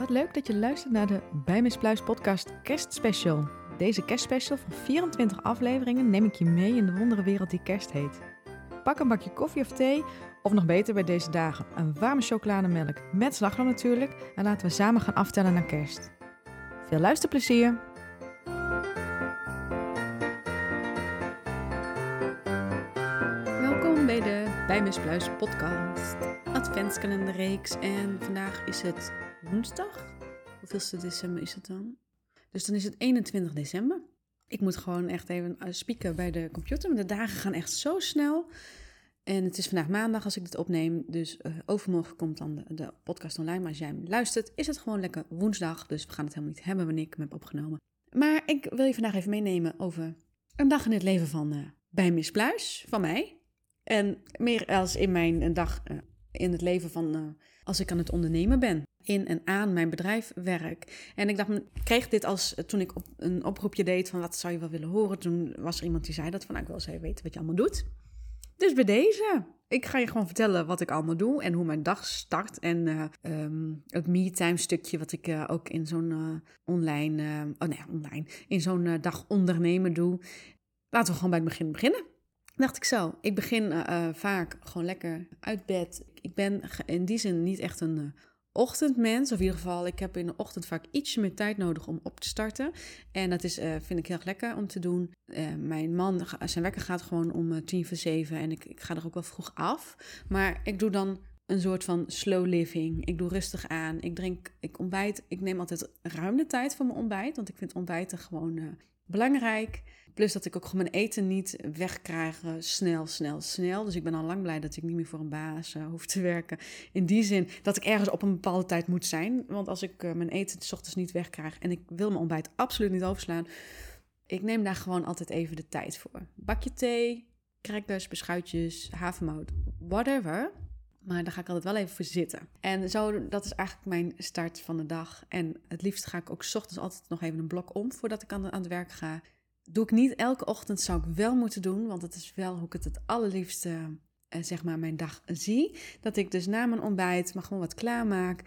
Wat leuk dat je luistert naar de Bij Miss Pluis podcast kerstspecial. Deze kerstspecial van 24 afleveringen neem ik je mee in de wondere wereld die kerst heet. Pak een bakje koffie of thee, of nog beter bij deze dagen, een warme chocolademelk met slagroom natuurlijk. En laten we samen gaan aftellen naar kerst. Veel luisterplezier! Welkom bij de Bij Miss Pluis podcast, adventskalenderreeks. En vandaag is het woensdag. Hoeveelste december is het dan? Dus dan is het 21 december. Ik moet gewoon echt even eh, spieken bij de computer, de dagen gaan echt zo snel. En het is vandaag maandag als ik dit opneem, dus uh, overmorgen komt dan de, de, podcast online. Maar als jij luistert, is het gewoon lekker woensdag, dus we gaan het helemaal niet hebben wanneer ik hem heb opgenomen. Maar ik wil je vandaag even meenemen over een dag in het leven van uh, bij Miss Pluis, van mij. En meer als in mijn een dag in het leven van als ik aan het ondernemen ben in en aan mijn bedrijf werk. En ik dacht, kreeg dit als toen ik op een oproepje deed van wat zou je wel willen horen. Toen was er iemand die zei dat van nou, ik wil eens weten wat je allemaal doet. Dus bij deze. Ik ga je gewoon vertellen wat ik allemaal doe en hoe mijn dag start. En uh, um, het me-time stukje wat ik uh, ook in zo'n uh, online, oh nee, online, in zo'n dag ondernemen doe. Laten we gewoon bij het begin beginnen. Dacht ik zo. Ik begin vaak gewoon lekker uit bed. Ik ben in die zin niet echt een ochtendmens. Of in ieder geval, ik heb in de ochtend vaak ietsje meer tijd nodig om op te starten. En dat is, uh, vind ik heel erg lekker om te doen. Uh, mijn man, zijn wekker gaat gewoon om uh, tien voor zeven. En ik, ik ga er ook wel vroeg af. Maar ik doe dan een soort van slow living. Ik doe rustig aan. Ik drink, ik ontbijt. Ik neem altijd ruim de tijd voor mijn ontbijt. Want ik vind ontbijten gewoon belangrijk. Plus dat ik ook mijn eten niet wegkrijg snel, snel, snel. Dus ik ben al lang blij dat ik niet meer voor een baas uh, hoef te werken. In die zin dat ik ergens op een bepaalde tijd moet zijn. Want als ik uh, mijn eten s ochtends niet wegkrijg en ik wil mijn ontbijt absoluut niet overslaan. Ik neem daar gewoon altijd even de tijd voor. Bakje thee, crackers, beschuitjes, havermout, whatever. Maar daar ga ik altijd wel even voor zitten. En zo, dat is eigenlijk mijn start van de dag. En het liefst ga ik ook ochtends altijd nog even een blok om voordat ik aan, aan het werk ga. Doe ik niet elke ochtend, zou ik wel moeten doen, want het is wel hoe ik het het allerliefste, eh, zeg maar, mijn dag zie. Dat ik dus na mijn ontbijt maar gewoon wat klaarmaak,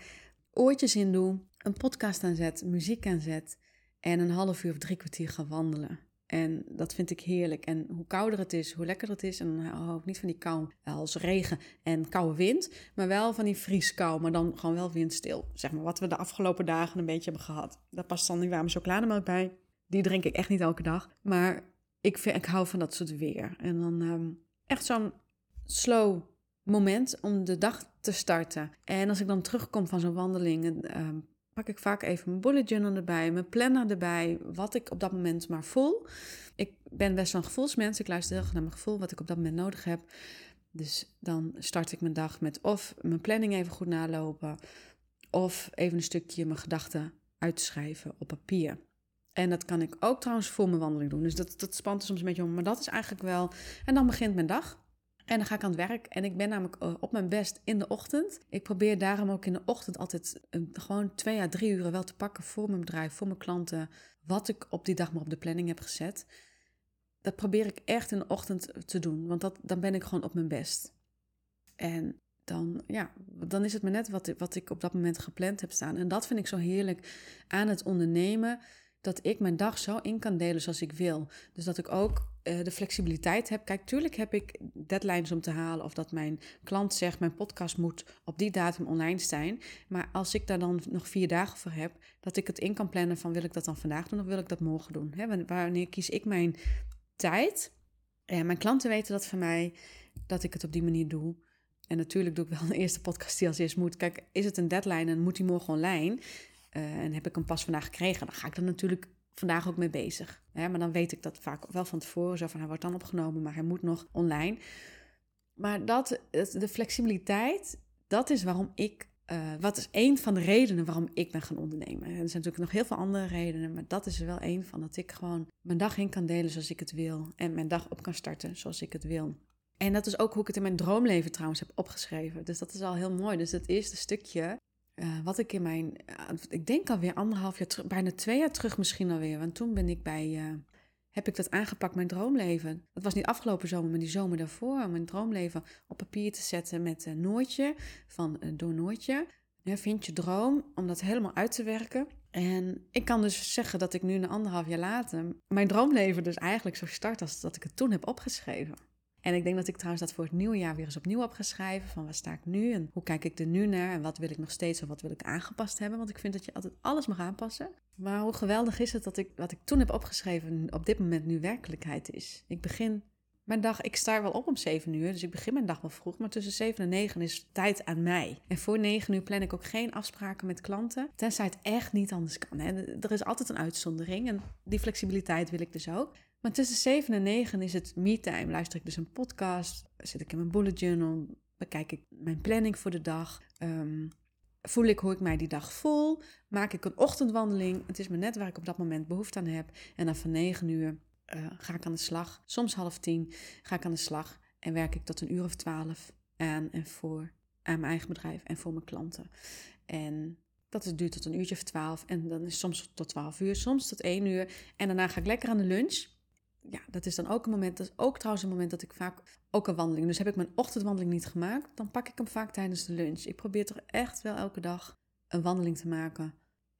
oortjes in doe, een podcast aanzet, muziek aanzet en een half uur of drie kwartier ga wandelen. En dat vind ik heerlijk. En hoe kouder het is, hoe lekkerder het is. En dan hou ik niet van die kou als regen en koude wind. Maar wel van die vrieskou, maar dan gewoon wel windstil. Zeg maar wat we de afgelopen dagen een beetje hebben gehad. Daar past dan die warme chocolademelk bij. Die drink ik echt niet elke dag. Maar ik, ik hou van dat soort weer. En dan um, echt zo'n slow moment om de dag te starten. En als ik dan terugkom van zo'n wandeling, um, pak ik vaak even mijn bullet journal erbij, mijn planner erbij, wat ik op dat moment maar voel. Ik ben best wel een gevoelsmens. Ik luister heel erg naar mijn gevoel, wat ik op dat moment nodig heb. Dus dan start ik mijn dag met of mijn planning even goed nalopen, of even een stukje mijn gedachten uitschrijven op papier. En dat kan ik ook trouwens voor mijn wandeling doen. Dus dat, dat spant er soms een beetje om. Maar dat is eigenlijk wel. En dan begint mijn dag. En dan ga ik aan het werk. En ik ben namelijk eh, op mijn best in de ochtend. Ik probeer daarom ook in de ochtend altijd gewoon twee à drie uur wel te pakken voor mijn bedrijf, voor mijn klanten. Wat ik op die dag maar op de planning heb gezet. Dat probeer ik echt in de ochtend te doen. Want dat, dan ben ik gewoon op mijn best. En dan, ja, dan is het maar net wat, wat ik op dat moment gepland heb staan. En dat vind ik zo heerlijk aan het ondernemen dat ik mijn dag zo in kan delen zoals ik wil. Dus dat ik ook uh, de flexibiliteit heb. Kijk, tuurlijk heb ik deadlines om te halen of dat mijn klant zegt mijn podcast moet op die datum online zijn. Maar als ik daar dan nog vier dagen voor heb, dat ik het in kan plannen van wil ik dat dan vandaag doen of wil ik dat morgen doen. Wanneer kies ik mijn tijd? En mijn klanten weten dat van mij, dat ik het op die manier doe. En natuurlijk doe ik wel een eerste podcast die als eerst moet. Kijk, is het een deadline en moet die morgen online? Uh, en heb ik hem pas vandaag gekregen, dan ga ik er natuurlijk vandaag ook mee bezig. Ja, maar dan weet ik dat vaak wel van tevoren. Zo van hij wordt dan opgenomen, maar hij moet nog online. Maar dat, de flexibiliteit, dat is waarom ik. Uh, wat is een van de redenen waarom ik ben gaan ondernemen? er zijn natuurlijk nog heel veel andere redenen, maar dat is er wel een van. Dat ik gewoon mijn dag in kan delen zoals ik het wil. En mijn dag op kan starten zoals ik het wil. En dat is ook hoe ik het in mijn droomleven trouwens heb opgeschreven. Dus dat is al heel mooi. Dus het eerste stukje uh, wat ik in mijn, uh, ik denk alweer anderhalf jaar terug, bijna twee jaar terug misschien alweer. Want toen ben ik bij, uh, heb ik dat aangepakt, mijn droomleven. Het was niet afgelopen zomer, maar die zomer daarvoor. Mijn droomleven op papier te zetten met Noortje van Door Noortje. vind je droom om dat helemaal uit te werken. En ik kan dus zeggen dat ik nu een anderhalf jaar later mijn droomleven dus eigenlijk zo start als dat ik het toen heb opgeschreven. En ik denk dat ik trouwens dat voor het nieuwe jaar weer eens opnieuw heb geschreven. Van waar sta ik nu en hoe kijk ik er nu naar en wat wil ik nog steeds of wat wil ik aangepast hebben. Want ik vind dat je altijd alles mag aanpassen. Maar hoe geweldig is het dat ik wat ik toen heb opgeschreven op dit moment nu werkelijkheid is. Ik begin mijn dag, ik sta wel op om 7 uur, dus ik begin mijn dag wel vroeg. Maar tussen 7 en 9 is tijd aan mij. En voor 9 uur plan ik ook geen afspraken met klanten. Tenzij het echt niet anders kan. Hè. Er is altijd een uitzondering en die flexibiliteit wil ik dus ook. Maar tussen 7 en 9 is het me-time. Luister ik dus een podcast, zit ik in mijn bullet journal, bekijk ik mijn planning voor de dag. Um, voel ik hoe ik mij die dag voel. Maak ik een ochtendwandeling. Het is me net waar ik op dat moment behoefte aan heb. En dan van 9 uur uh, ga ik aan de slag. Soms half tien ga ik aan de slag en werk ik tot een uur of twaalf aan en voor aan mijn eigen bedrijf en voor mijn klanten. En dat duurt tot een uurtje of twaalf en dan is soms tot twaalf uur, soms tot één uur. En daarna ga ik lekker aan de lunch. Ja, dat is dan ook een moment, dat is ook trouwens een moment dat ik vaak ook een wandeling. Dus heb ik mijn ochtendwandeling niet gemaakt, dan pak ik hem vaak tijdens de lunch. Ik probeer toch echt wel elke dag een wandeling te maken.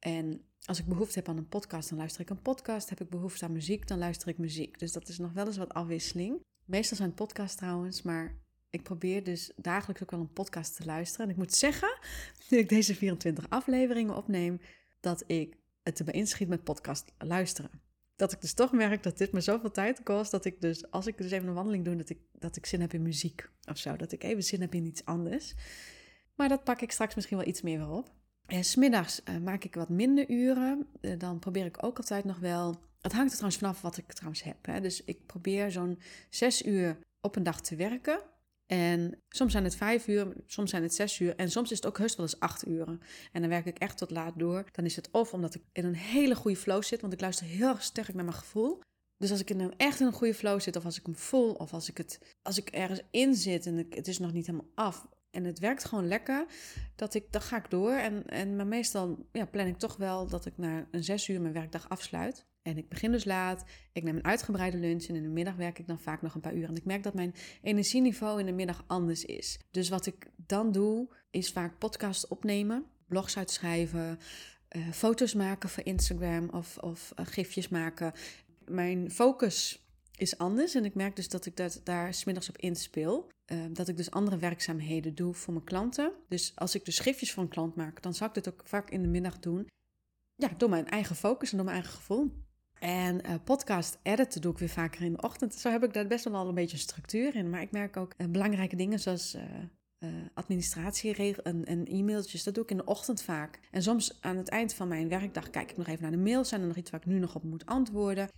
En als ik behoefte heb aan een podcast, dan luister ik een podcast. Heb ik behoefte aan muziek, dan luister ik muziek. Dus dat is nog wel eens wat afwisseling. Meestal zijn het podcasts trouwens, maar ik probeer dus dagelijks ook wel een podcast te luisteren. En ik moet zeggen, nu ik deze 24 afleveringen opneem, dat ik het erbij inschiet met podcast luisteren. Dat ik dus toch merk dat dit me zoveel tijd kost, dat ik dus, als ik dus even een wandeling doe, dat ik, dat ik zin heb in muziek of zo. Dat ik even zin heb in iets anders. Maar dat pak ik straks misschien wel iets meer weer op. En smiddags uh, maak ik wat minder uren. Uh, dan probeer ik ook altijd nog wel. Het hangt er trouwens vanaf wat ik trouwens heb. Hè. Dus ik probeer zo'n zes uur op een dag te werken. En soms zijn het vijf uur, soms zijn het zes uur en soms is het ook heus wel eens acht uren. En dan werk ik echt tot laat door. Dan is het of omdat ik in een hele goede flow zit, want ik luister heel sterk naar mijn gevoel. Dus als ik in echt in een goede flow zit, of als ik hem voel, of als ik, het, als ik ergens in zit en het is nog niet helemaal af, en het werkt gewoon lekker, dat ik, dan ga ik door. En, en maar meestal ja, plan ik toch wel dat ik na een zes uur mijn werkdag afsluit. En ik begin dus laat, ik neem een uitgebreide lunch en in de middag werk ik dan vaak nog een paar uur. En ik merk dat mijn energieniveau in de middag anders is. Dus wat ik dan doe, is vaak podcasts opnemen, blogs uitschrijven, uh, foto's maken voor Instagram of, of uh, gifjes maken. Mijn focus is anders. En ik merk dus dat ik dat daar smiddags op inspeel. Uh, dat ik dus andere werkzaamheden doe voor mijn klanten. Dus als ik dus schriftjes voor een klant maak, dan zal ik dit ook vaak in de middag doen. Ja, door mijn eigen focus en door mijn eigen gevoel. En uh, podcast editen doe ik weer vaker in de ochtend. Zo heb ik daar best wel al een beetje structuur in. Maar ik merk ook uh, belangrijke dingen zoals administratie en, en e-mailtjes. Dat doe ik in de ochtend vaak. En soms aan het eind van mijn werkdag kijk ik nog even naar de mails. Zijn er nog iets waar ik nu nog op moet antwoorden?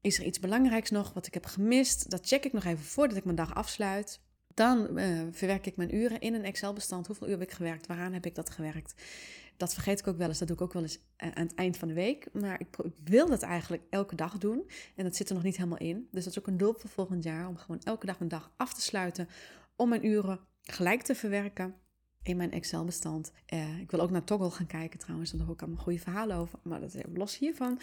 Is er iets belangrijks nog wat ik heb gemist? Dat check ik nog even voordat ik mijn dag afsluit. Dan uh, verwerk ik mijn uren in een Excel-bestand. Hoeveel uur heb ik gewerkt? Waaraan heb ik dat gewerkt? Dat vergeet ik ook wel eens. Dat doe ik ook wel eens uh, aan het eind van de week. Maar ik, wil dat eigenlijk elke dag doen. En dat zit er nog niet helemaal in. Dus dat is ook een doel voor volgend jaar. Om gewoon elke dag mijn dag af te sluiten. Om mijn uren gelijk te verwerken in mijn Excel-bestand. Uh, ik wil ook naar Toggle gaan kijken trouwens. Daar hoor ik allemaal goede verhalen over. Maar dat is los hiervan.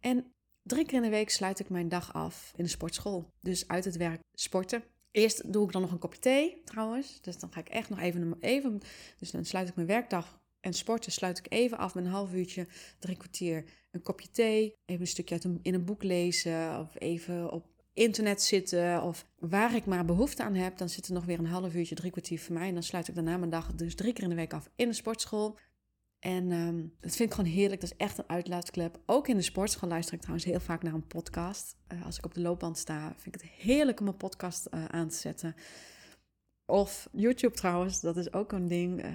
En Drie keer in de week sluit ik mijn dag af in de sportschool. Dus uit het werk sporten. Eerst doe ik dan nog een kopje thee trouwens. Dus dan ga ik echt nog even, even. Dus dan sluit ik mijn werkdag en sporten sluit ik even af met een half uurtje, drie kwartier, een kopje thee. Even een stukje uit in een boek lezen of even op internet zitten of waar ik maar behoefte aan heb. Dan zit er nog weer een half uurtje, drie kwartier voor mij. En dan sluit ik daarna mijn dag dus drie keer in de week af in de sportschool. En um, dat vind ik gewoon heerlijk. Dat is echt een uitlaatklep. Ook in de sportschool luister ik trouwens heel vaak naar een podcast. Uh, als ik op de loopband sta, vind ik het heerlijk om een podcast uh, aan te zetten. Of YouTube trouwens, dat is ook een ding. Uh,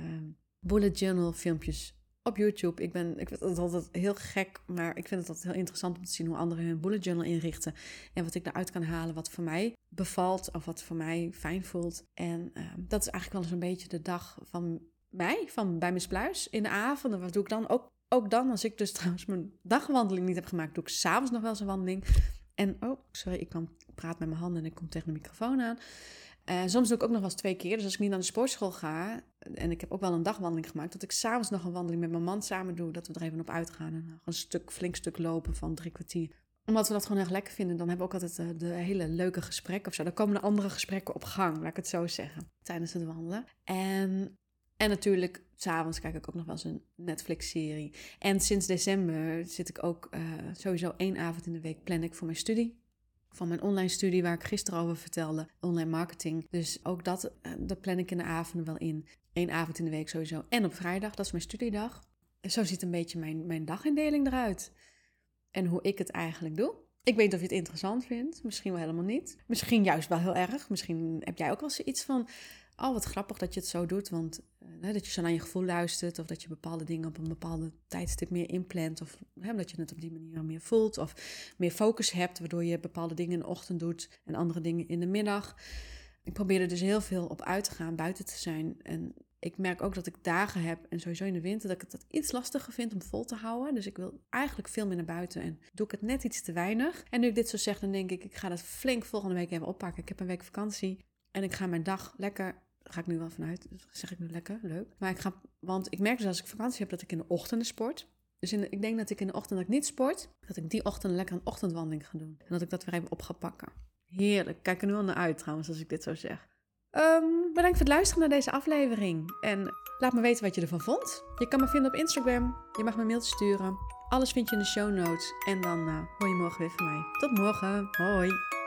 bullet journal filmpjes op YouTube. Ik, ben, ik vind het altijd heel gek, maar ik vind het altijd heel interessant om te zien hoe anderen hun bullet journal inrichten. En wat ik daaruit kan halen, wat voor mij bevalt of wat voor mij fijn voelt. En ehm, dat is eigenlijk wel eens een beetje de dag van mij, van bij Miss Pluis, in de avonden. Wat doe ik dan? Ook, ook dan, als ik dus trouwens mijn dagwandeling niet heb gemaakt, doe ik s'avonds nog wel eens een wandeling. En, oh, sorry, ik kan, praat met mijn handen en ik kom tegen de microfoon aan. Uh, soms doe ik ook nog wel eens twee keer. Dus als ik niet naar de sportschool ga, en ik heb ook wel een dagwandeling gemaakt, dat ik s'avonds nog een wandeling met mijn man samen doe, dat we er even op uitgaan en een stuk, flink stuk lopen van drie kwartier omdat we dat gewoon erg lekker vinden, dan hebben we ook altijd de, de hele leuke gesprekken of zo. Dan komen er andere gesprekken op gang, laat ik het zo zeggen, tijdens het wandelen. En En natuurlijk, s'avonds kijk ik ook nog wel eens een Netflix-serie. En sinds december zit ik ook uh, sowieso één avond in de week plan ik voor mijn studie. Van mijn online studie waar ik gisteren over vertelde, online marketing. Dus ook dat, uh, dat plan ik in de avonden wel in. Eén avond in de week sowieso. En op vrijdag, dat is mijn studiedag. Zo ziet een beetje mijn, mijn dagindeling eruit. En hoe ik het eigenlijk doe. Ik weet of je het interessant vindt. Misschien wel helemaal niet. Misschien juist wel heel erg. Misschien heb jij ook wel zoiets van... Oh, wat grappig dat je het zo doet. Want uh, dat je zo naar je gevoel luistert. Of dat je bepaalde dingen op een bepaalde tijdstip meer inplant. Of hè, dat je het op die manier meer voelt. Of meer focus hebt. Waardoor je bepaalde dingen in de ochtend doet. En andere dingen in de middag. Ik probeer er dus heel veel op uit te gaan. Buiten te zijn. En ik merk ook dat ik dagen heb, en sowieso in de winter, dat ik het iets lastiger vind om vol te houden. Dus ik wil eigenlijk veel meer naar buiten en doe ik het net iets te weinig. En nu ik dit zo zeg, dan denk ik, ik ga dat flink volgende week even oppakken. Ik heb een week vakantie en ik ga mijn dag lekker, ga ik nu wel vanuit, zeg ik nu lekker, leuk. Maar ik ga, want ik merk dus als ik vakantie heb dat ik in de ochtenden sport. Dus in ik denk dat ik in de ochtend dat ik niet sport, dat ik die ochtend lekker een ochtendwandeling ga doen. En dat ik dat weer even op ga pakken. Heerlijk. Kijk er nu al naar uit trouwens, als ik dit zo zeg. Um, bedankt voor het luisteren naar deze aflevering. En laat me weten wat je ervan vond. Je kan me vinden op Instagram. Je mag me een mailtje sturen. Alles vind je in de show notes. En dan uh, hoor je morgen weer van mij. Tot morgen. Hoi.